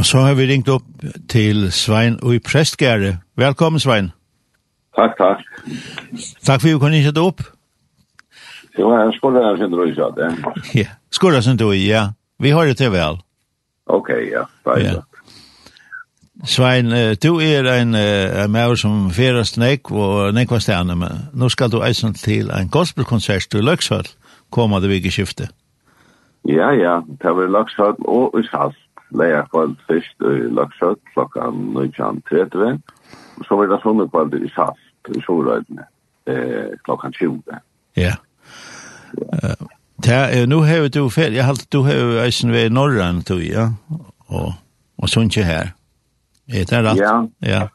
Og så har vi ringt opp til Svein og i Prestgære. Velkommen, Svein. Takk, takk. Takk for at vi kunne ikke opp. Jo, jeg skulle ha sin drøy, sa det. Ja, skulle ha sin drøy, ja. Vi har det til vel. Ok, ja. Takk, ja. Svein, du er en, en maur som ferast nek og nek var stjerne, men nå skal du eisen til en gospelkonsert i Løksvall, kommande vikeskiftet. Ja, ja, det var Løksvall og i Salt leia kvöld fyrst i Laksjøtt klokkan 19.30. Så var det sånne kvöld i Saft i Sjorøydene eh, klokkan 20. Ja. Ja. Ja, nu har du fel. Jag har du har eisen vid norran tog ja. Och och sånt ju här. Är det rätt? Ja. Ja.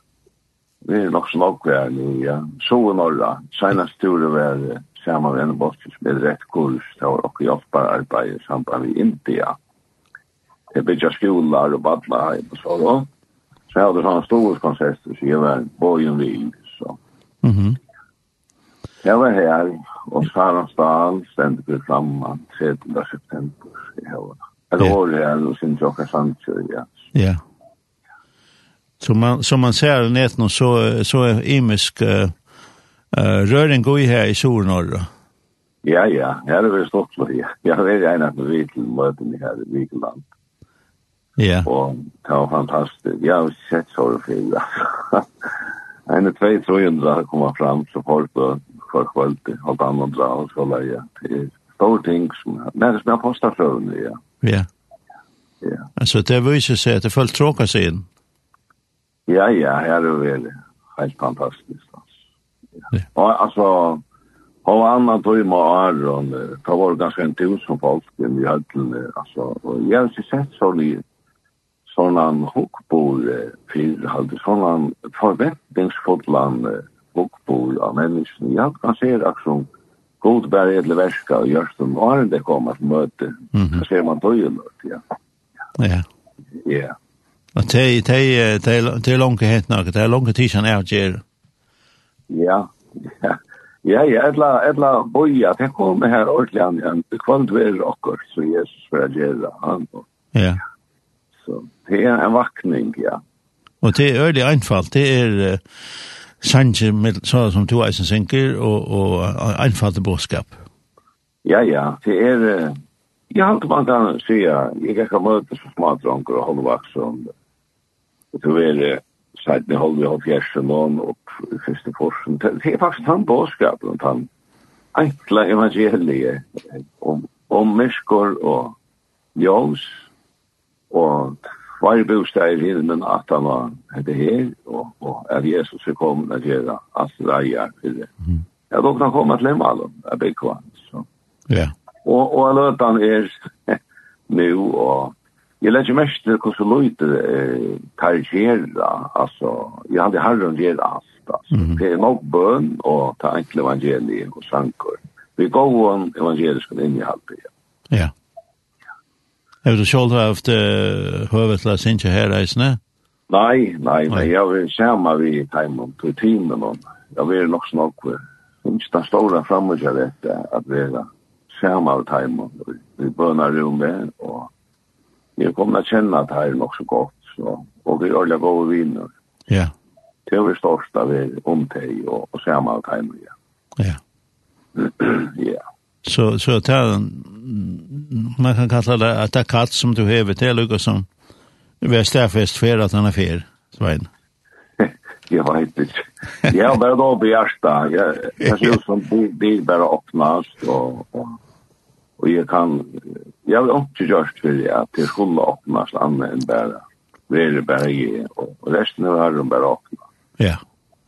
Det är nog snart kvar nu, ja. Så i norra. Senast tog det väl samma vän bort med rätt kurs. Det var också jag bara arbete i samband med India det bygger skolar och badlaheim och så da. Så jeg hadde sånne store konserter, så jeg var bojen vi, Så. Mm -hmm. Jag var här och Saransdal stendte vi flamma 13 september i Hövna. Eller yeah. var her, og sin tjocka samtjur, ja. Ja. Så man, som man ser i nätet så, så er imisk uh, uh, röring går ju här i Sornorra. Ja, ja. Her er vi stått for det. Jag vet inte att vi till möten her i Vigeland. Ja. Og det var fantastisk. Jeg har sett så det fint, altså. En av tvei trøyene har kommet fram, så folk og for valgte holdt annan dra og så leie. Det er store ting som, nei, det som jeg postar frøvende, ja. Ja. Ja. Altså, det viser seg at det følt tråka seg inn. Ja, ja, her er det vel helt fantastisk, altså. Ja. Og altså, Og annan tog med Aron, det var ganske en tusen folk i høytlen, altså, og jeg har ikke sett så litt, sånn hokbor för hadde sånn förväntningsfodlan hokbor av menneskene. Jag kan se det som god bare edle värska och görs de åren det kom til møte. Mm -hmm. Så ser man då ju något, ja. Ja. Ja. Og det er det är långt hett något, det er langt tid sedan jag gör. Ja, ja. Ja, ja, etla, etla boja, det kom her ordentlig an, det kvann du är rockor, så Jesus för att göra han. Ja så det er en vakning, ja. Og det er øyelig einfalt, det er uh, sanje med så som to eisen synker og, och einfalt bådskap. Ja, ja, det er, Uh, jeg har inte man kan säga, jeg kan møte så små dronker holde vaksen, og det er Uh, Sætt ni holder vi av fjersen og første forsen. Det er faktisk han bådskapen, han enkla evangeliet om, om myskor og ljons og var bostad i himmelen at han var hette her, og, og at Jesus er kommet til å gjøre alt det reier til det. Ja, da kan komme til Lemmalum, er Bekva. Ja. Og, og jeg løte han er nu, og jeg lette mest til hvordan løyte eh, karriere, altså, jeg hadde herren gjøre alt, altså. Mm -hmm. Det er nok bøn og ta enkle evangelier og sanker. Vi går om evangelisk innehalt, ja. Ja. Har du selv haft uh, høvet til å synge her här Nei, nei, nei, nej. Jag vill samma vi hemma på tiden. Jag vill nog snart kvar. Inte den stora framgången rätt att vara samma vid hemma. Vi bønner rommet, og jeg kommer til å kjenne at här er nok så godt, Så. og vi är gode viner. Ja. Det är det största vi omtid og och samma vid timen, Ja. Ja. ja. Så, så det er, man kan kalla det at det er katt som du hever til, lukka som vi er stærfest for at han er fyr, Svein. Jeg vet ikke. Jeg har bare då på hjärsta. Jeg, jeg ser ut som bil bare åpnas, og, og, og jeg kan, jeg har ikke gjort for det, at det skulle åpnas annet enn bare, det er bare jeg, og resten av herren bare åpnas. Ja,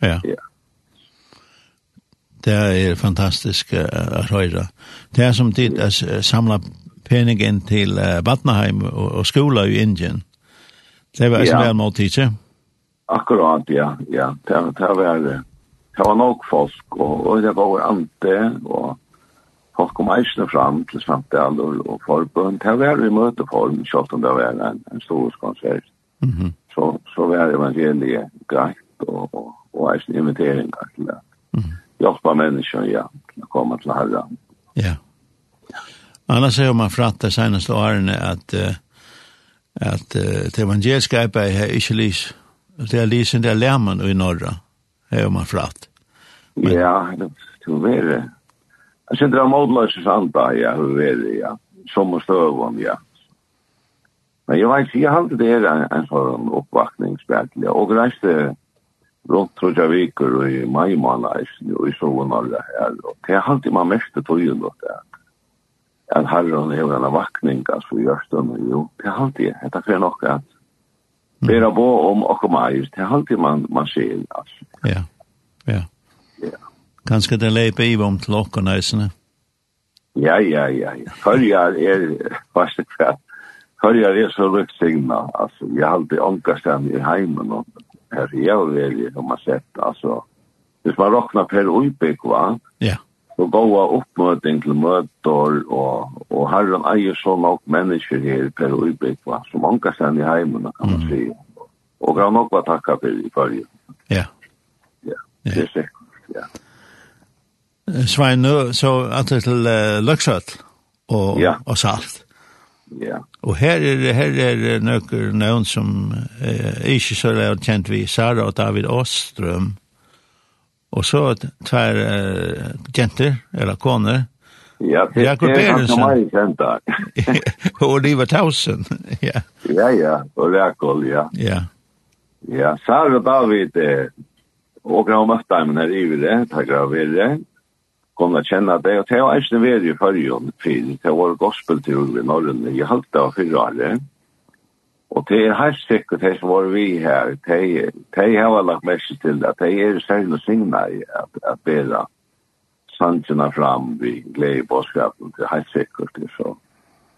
ja. Ja. Det er fantastisk uh, at høre. Det er som tid å uh, samle peningen til uh, Vatnaheim og, og skola i Indien. Det var ja. en måte, ikke? Akkurat, ja. ja. Det, det, var, det var nok folk, og, og det var ante, og folk kom eisene fram til samtale og, og forbund. Det var i møteform, selv om det var en, en stor konsert. Mm -hmm. så, så var evangeliet greit, og, og, og eisene inviteringer til det. Mm -hmm hjälpa mennesker, ja, å komme til Herren. Ja. Annars har man fratt det senaste årene at, uh, att uh, det evangeliske arbetet er ikke lys. Det är lysen er lærmen i norra. Här har man fratt. Men... Ja, det er jag Jeg synes det er modlösens anda, ja, det er det, ja. Som og støvån, ja. Men jeg vet inte, jag har alltid det här en, en sån uppvaktningsbärklig. Och reiste rundt trodde jeg viker i mai måned og i solen alle her. Og det er alltid man mest til tøyen og det at herren er en vakning altså i Østen og jo, det er alltid, det er nok at bera bo om okkur majus, det er alltid man, man ser altså. Ja, ja. Ja. Kanskje det leipa i om til okkur næsene? Ja, ja, ja, ja. Førjar er, hva er det Førjar er så rukt signa. altså, jeg har alltid ångast i heimen og är jävligt som man sett alltså hvis man råknar per uibik va? Ja. Så gåa uppmöten till mötor och, och herren eier så nok människor här per uibik va? Som anka sen i heimen kan man säga och kan nok var tacka för i förr ja. Ja det är säkert ja. Svein, nu så att till uh, Luxhøtt og, ja. og Salt. Ja. Og her er, her er nøkker nøvn som eh, ikke så er kjent vi, Sara og David Åstrøm. Og så tvær uh, jenter, eller koner. Ja, det, Jakob det er ganske mye kjent da. og Oliva Tausen, ja. Ja, ja, og Rekol, ja. Ja. Ja, Sara og David, eh, og grann møtte dem her i det, takk av det kom att känna det. Og det var inte väl i førjen, for det var gospeltur i norren i halta av förra året. Og det er helt sikkert det som var vi her, Det de har lagt mest till att det særlig särskilt signa i at, at bedre sannsynene fram vid glädjebådskapen. Det er helt sikkert det så.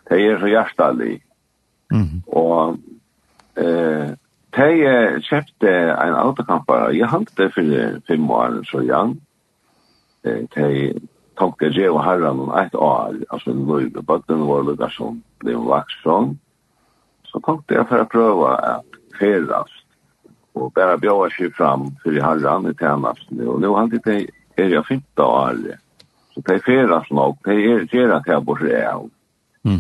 Det er så hjertelig. Mm. Og eh, det är kjøpte en autokampare. jeg hadde det for fem år så jag de tok det og herren om et år, altså en løy, og bøtten var lukka som ble vaks sånn, så tok det for å prøve at ferast, og bare bjøve seg fram for i herren i tjenesten, og nå hadde de er jeg fint år, så de ferast nok, de er gjerne til jeg bort av,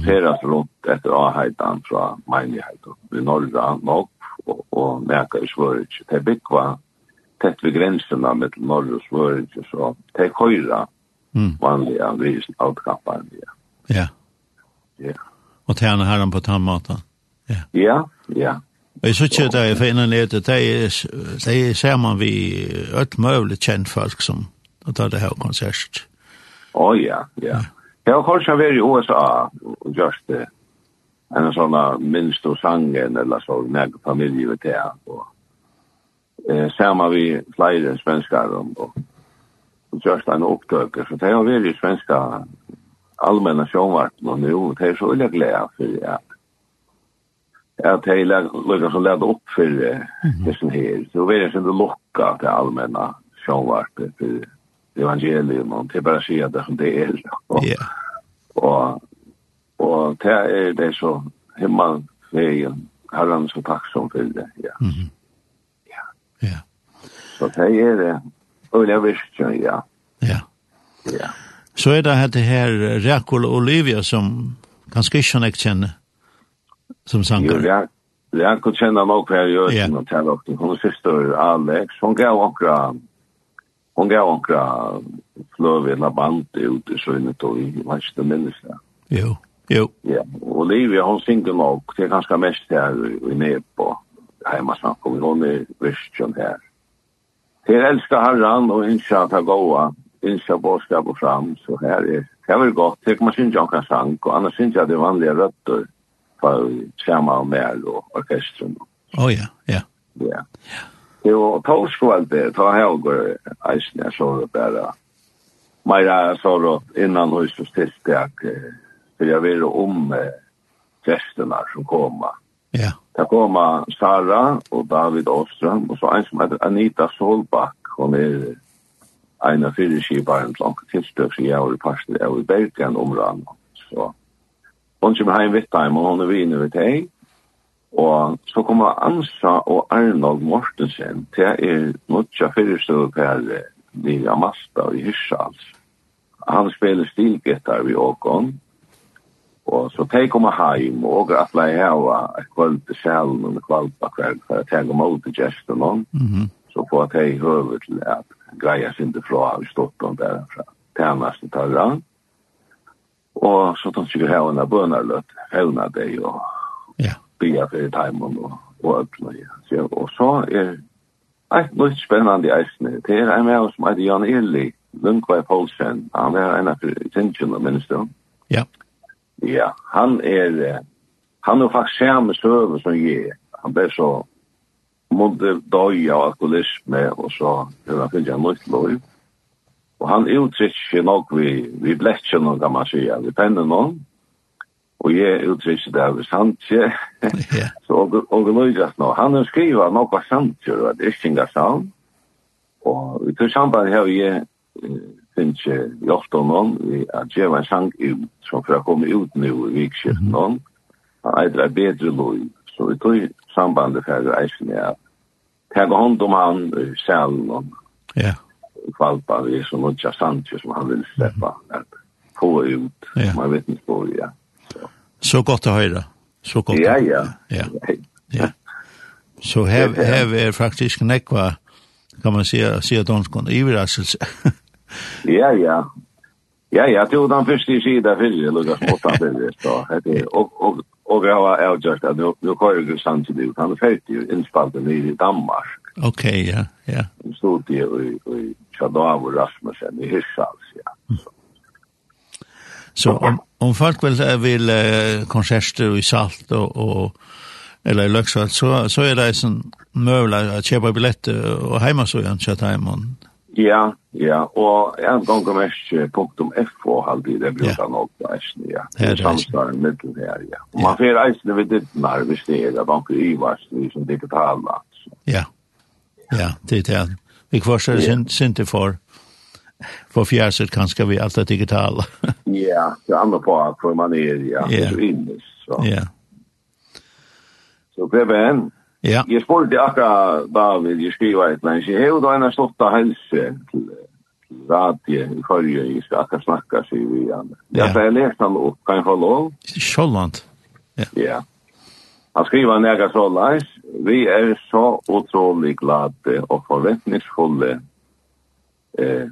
ferast rundt etter avheitan fra menigheten, i norra nok, og, og merka i svøret, de byggva tett ved grensene med norr och svörelse så det höjra mm. vanlige grisen outkappar det. Ja. Ja. Och tjene här på tammata. Ja. Ja, ja. Och så det er för innan det det er, det ser man vi ett möjligt känt folk som att ta det här konsert. Åh oh, ja, ja. Jeg har kanskje vært i USA og just det. En sånn minst och sangen eller så med familie vet det. Og, eh, samma vi flere svenskar og, og, og just en opptøker. Så det har vært i svenska allmänna sjånvarpen og nu, det er så veldig glede for at at det lukka som leder opp for uh, dessen her. Så vi er ikke lukka til allmänna sjånvarpen for evangelium, og til bare å si at det er som det er. Og, yeah. og, og det er det så himmel, veien, herren så takk som for det, ja. Mm -hmm. Så det er det. Og jeg visste, ja. Ja. Ja. Så er det her det her Rekol Olivia som ganske ikke jeg kjenner som sanger. Jo, Rekul kjenner nok her i Østen og til dere. Hun er søster Alex. Hun gav akkurat hun gav onkra fløve eller band ut i søgnet og i vanske minnes. Jo, jo. Ja, og Olivia hon synger nok, det er ganske mest her i Nebo, heima snakk om, hon er virkjon her. Her elskar herran og innskja ta goa, innskja bådskap og fram, så her er det er vel godt, kan man synsja omkring sang, og annars synes jeg det er vanlige røtter på sama og mer og orkestren. Å oh, ja, ja. Ja. Jo, påskvalde, ta helger, eisen, jeg så det bare, Maira så det innan hos hos tilstak, for jeg vil om gestene som kommer. Ja. Yeah. Det kommer Sara og David Åstrøm, og så en som heter Anita Solbakk, hun er en av fire skiparen som tilstøk seg jeg var i parsten, jeg i Bergen områden. Så hun kommer hjem vidt dem, og hun er vinn over deg. Og så kommer Ansa og Arnold Mortensen, til er nødja fyrstøk her Lilla Masta i Hyrsals. Han spiller stilgitar vi åkon, Og så teg kom heim, og at lei hava et kvöld til sjælen, og kvöld på kveld, for jeg teg om ut til gesten, så får jeg teg høve til at greia til fra, vi stått om der, fra tjeneste i. Og så tog sikkert hava hana bønarløtt, hevna deg, og Ja. bia fyrir taimun, og og öppna ja. Så, Og så er et nytt spennende eisne. Det er en med som heter Jan Eli, Lundqvei Poulsen. Han er en av tingen og ministeren. Ja. Yeah. Ja, han är han er faktisk samme søve som jeg. Han ble så måtte døy av alkoholisme og så hur han fyllde en nytt lov. Og han uttrykker nok vi, vi blekker noen, kan man si, vi penner noen. Og jeg uttrykker det av Santje. så og, og Løyjas nå, han har nok av Santje, og det er ikke en Og i til samband har jeg finnes i noen vi har at en sang ut, som for å komme ut nå i vikskiften noen han eidra bedre lov så vi tog sambandet for eisen er at tega hånd om han i selen om ja. kvalpa, vi er så nudja sandtje som han vil släppa, at få ut, ja. han vet ikke på, ja. Så. godt å høre höra, så gott. Ja, ja. Ja, ja. Så her er faktisk nekva, kan man säga, säga danskon, överraskelse. Ja, ja. Ja, ja, det var den første sidan för det låg att spotta det så. Det er, og, og, og jeg var outjust att nu nu kör ju samtidigt. Han är färdig inspelad i Danmark. Ok, ja, ja. Så det är i Chadov och Rasmussen i Hirschals, ja. Så om om folk vil, vill konserter i Salt og, og eller i Løksvall, så, så er det en sånn møvla å kjøpe billetter og heima så igjen kjøtt heima. Ja, Ja, og en gang om .fo halde i det brukar nok på eisne, ja. Samstaren middel her, ja. Og man fer eisne ved dittnar, hvis det er banker i vars, som digitala. Ja, ja, det er det. Vi kvarser ja. kvarsar synte for for fjärset kanske vi alt det digitale. Ja, det er andre på at for man er, ja, det är inne så. Ja. Så Kevin, Ja. Jeg spurte akkurat vad jeg jag et eller annet. Jeg har då en slotta hälsa till radie i forrige, jeg skal akkurat snakke, sier vi igjen. Ja, så jeg leste han opp, kan jeg få lov? Sjåland. Ja. Ja. Han skriver en äga så leis, vi er så utrolig glade og forventningsfulle eh,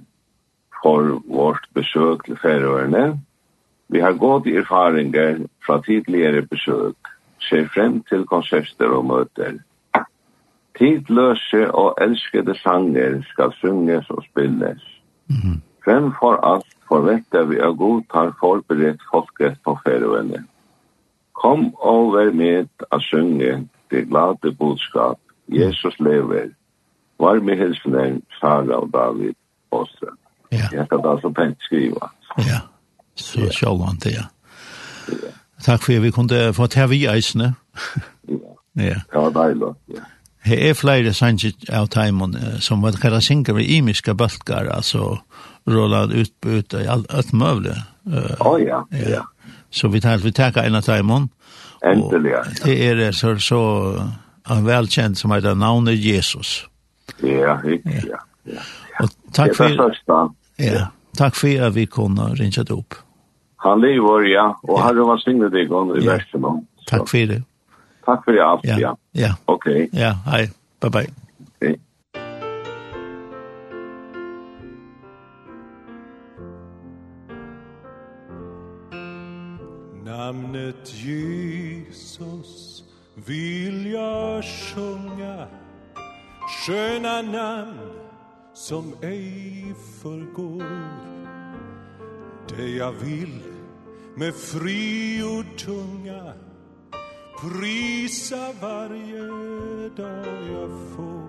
for vårt besøk til Färöarna. Vi har gått erfaringer fra tidligere besøk, ser frem til konserter og møter. Tidløse og elskede sanger skal synges og spilles. Mm. Frem for alt forventer vi å god tar forberedt folket på ferøvene. Kom og vær med å synge det glade budskap. Jesus lever. Var med hilsener, Sara og David Åstrøm. Ja. Jeg skal da så pent skriva. Ja, så sjålvant det, ja. Takk for at vi kunne få ta vi eisene. ja. Ja, det var deilig, ja. Her er flere sanger av Taimon som man kallar synger ved imiske bølgar, altså rollad utbud i alt, alt møvle. Å oh, ja, ja. Så vi tar, vi tar en av Taimon. Endelig, ja. Det er så, så en velkjent som heter navnet Jesus. Ja, ikke, ja. ja. Og takk for... det første. Ja, takk for at vi kunne ringe det opp. Han lever, ja, og herre var signet deg om i Ja. versen. Takk for det. Takk for alt, ja. Ja, ja. ok. Ja, hei. Bye-bye. Okay. Namnet Jesus vill jag sjunga Sköna namn som ej förgår Det jag vill med fri och tunga Prisa varje dag jag får.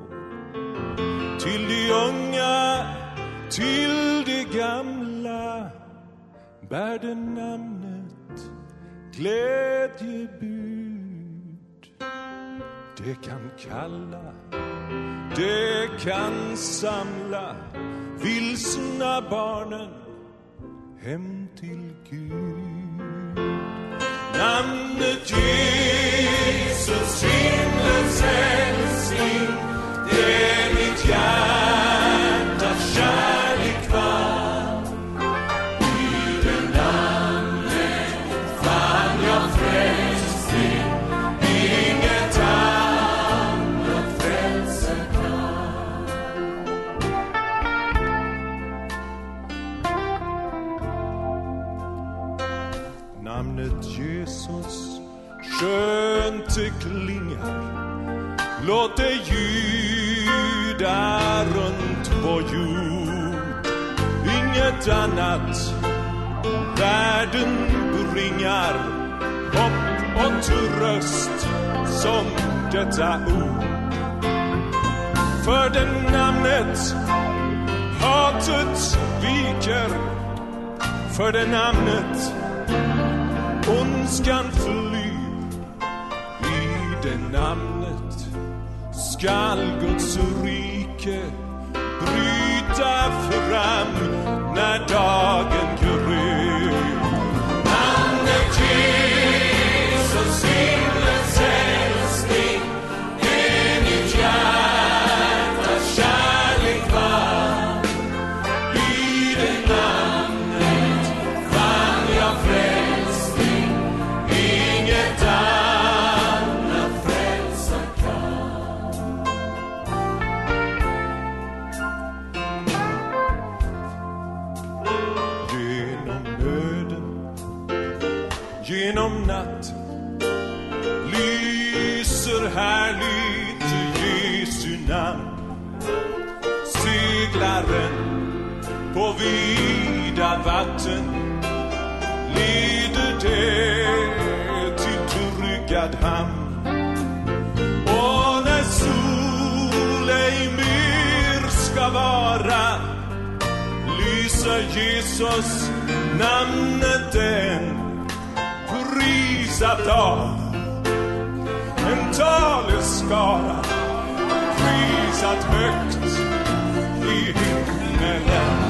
Till de unga, till de gamla Bär det namnet glädjebud. Det kan kalla, det kan samla Vilsna barnen hem till Gud. Namnet Jesus Jesus skönt det klingar Låt det ljuda runt vår jord. Inget annat världen bringar Hopp och tröst som detta ord. För den namnet hatet viker För det namnet ondskan fly I det namnet. Skall Guds rike bryta fram när dagen Jesus namnet den Prisat av En taleskara Prisat högt i himmelen.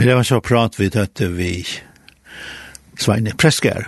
Men det var så prat vi døtte vi Sveine Preskær,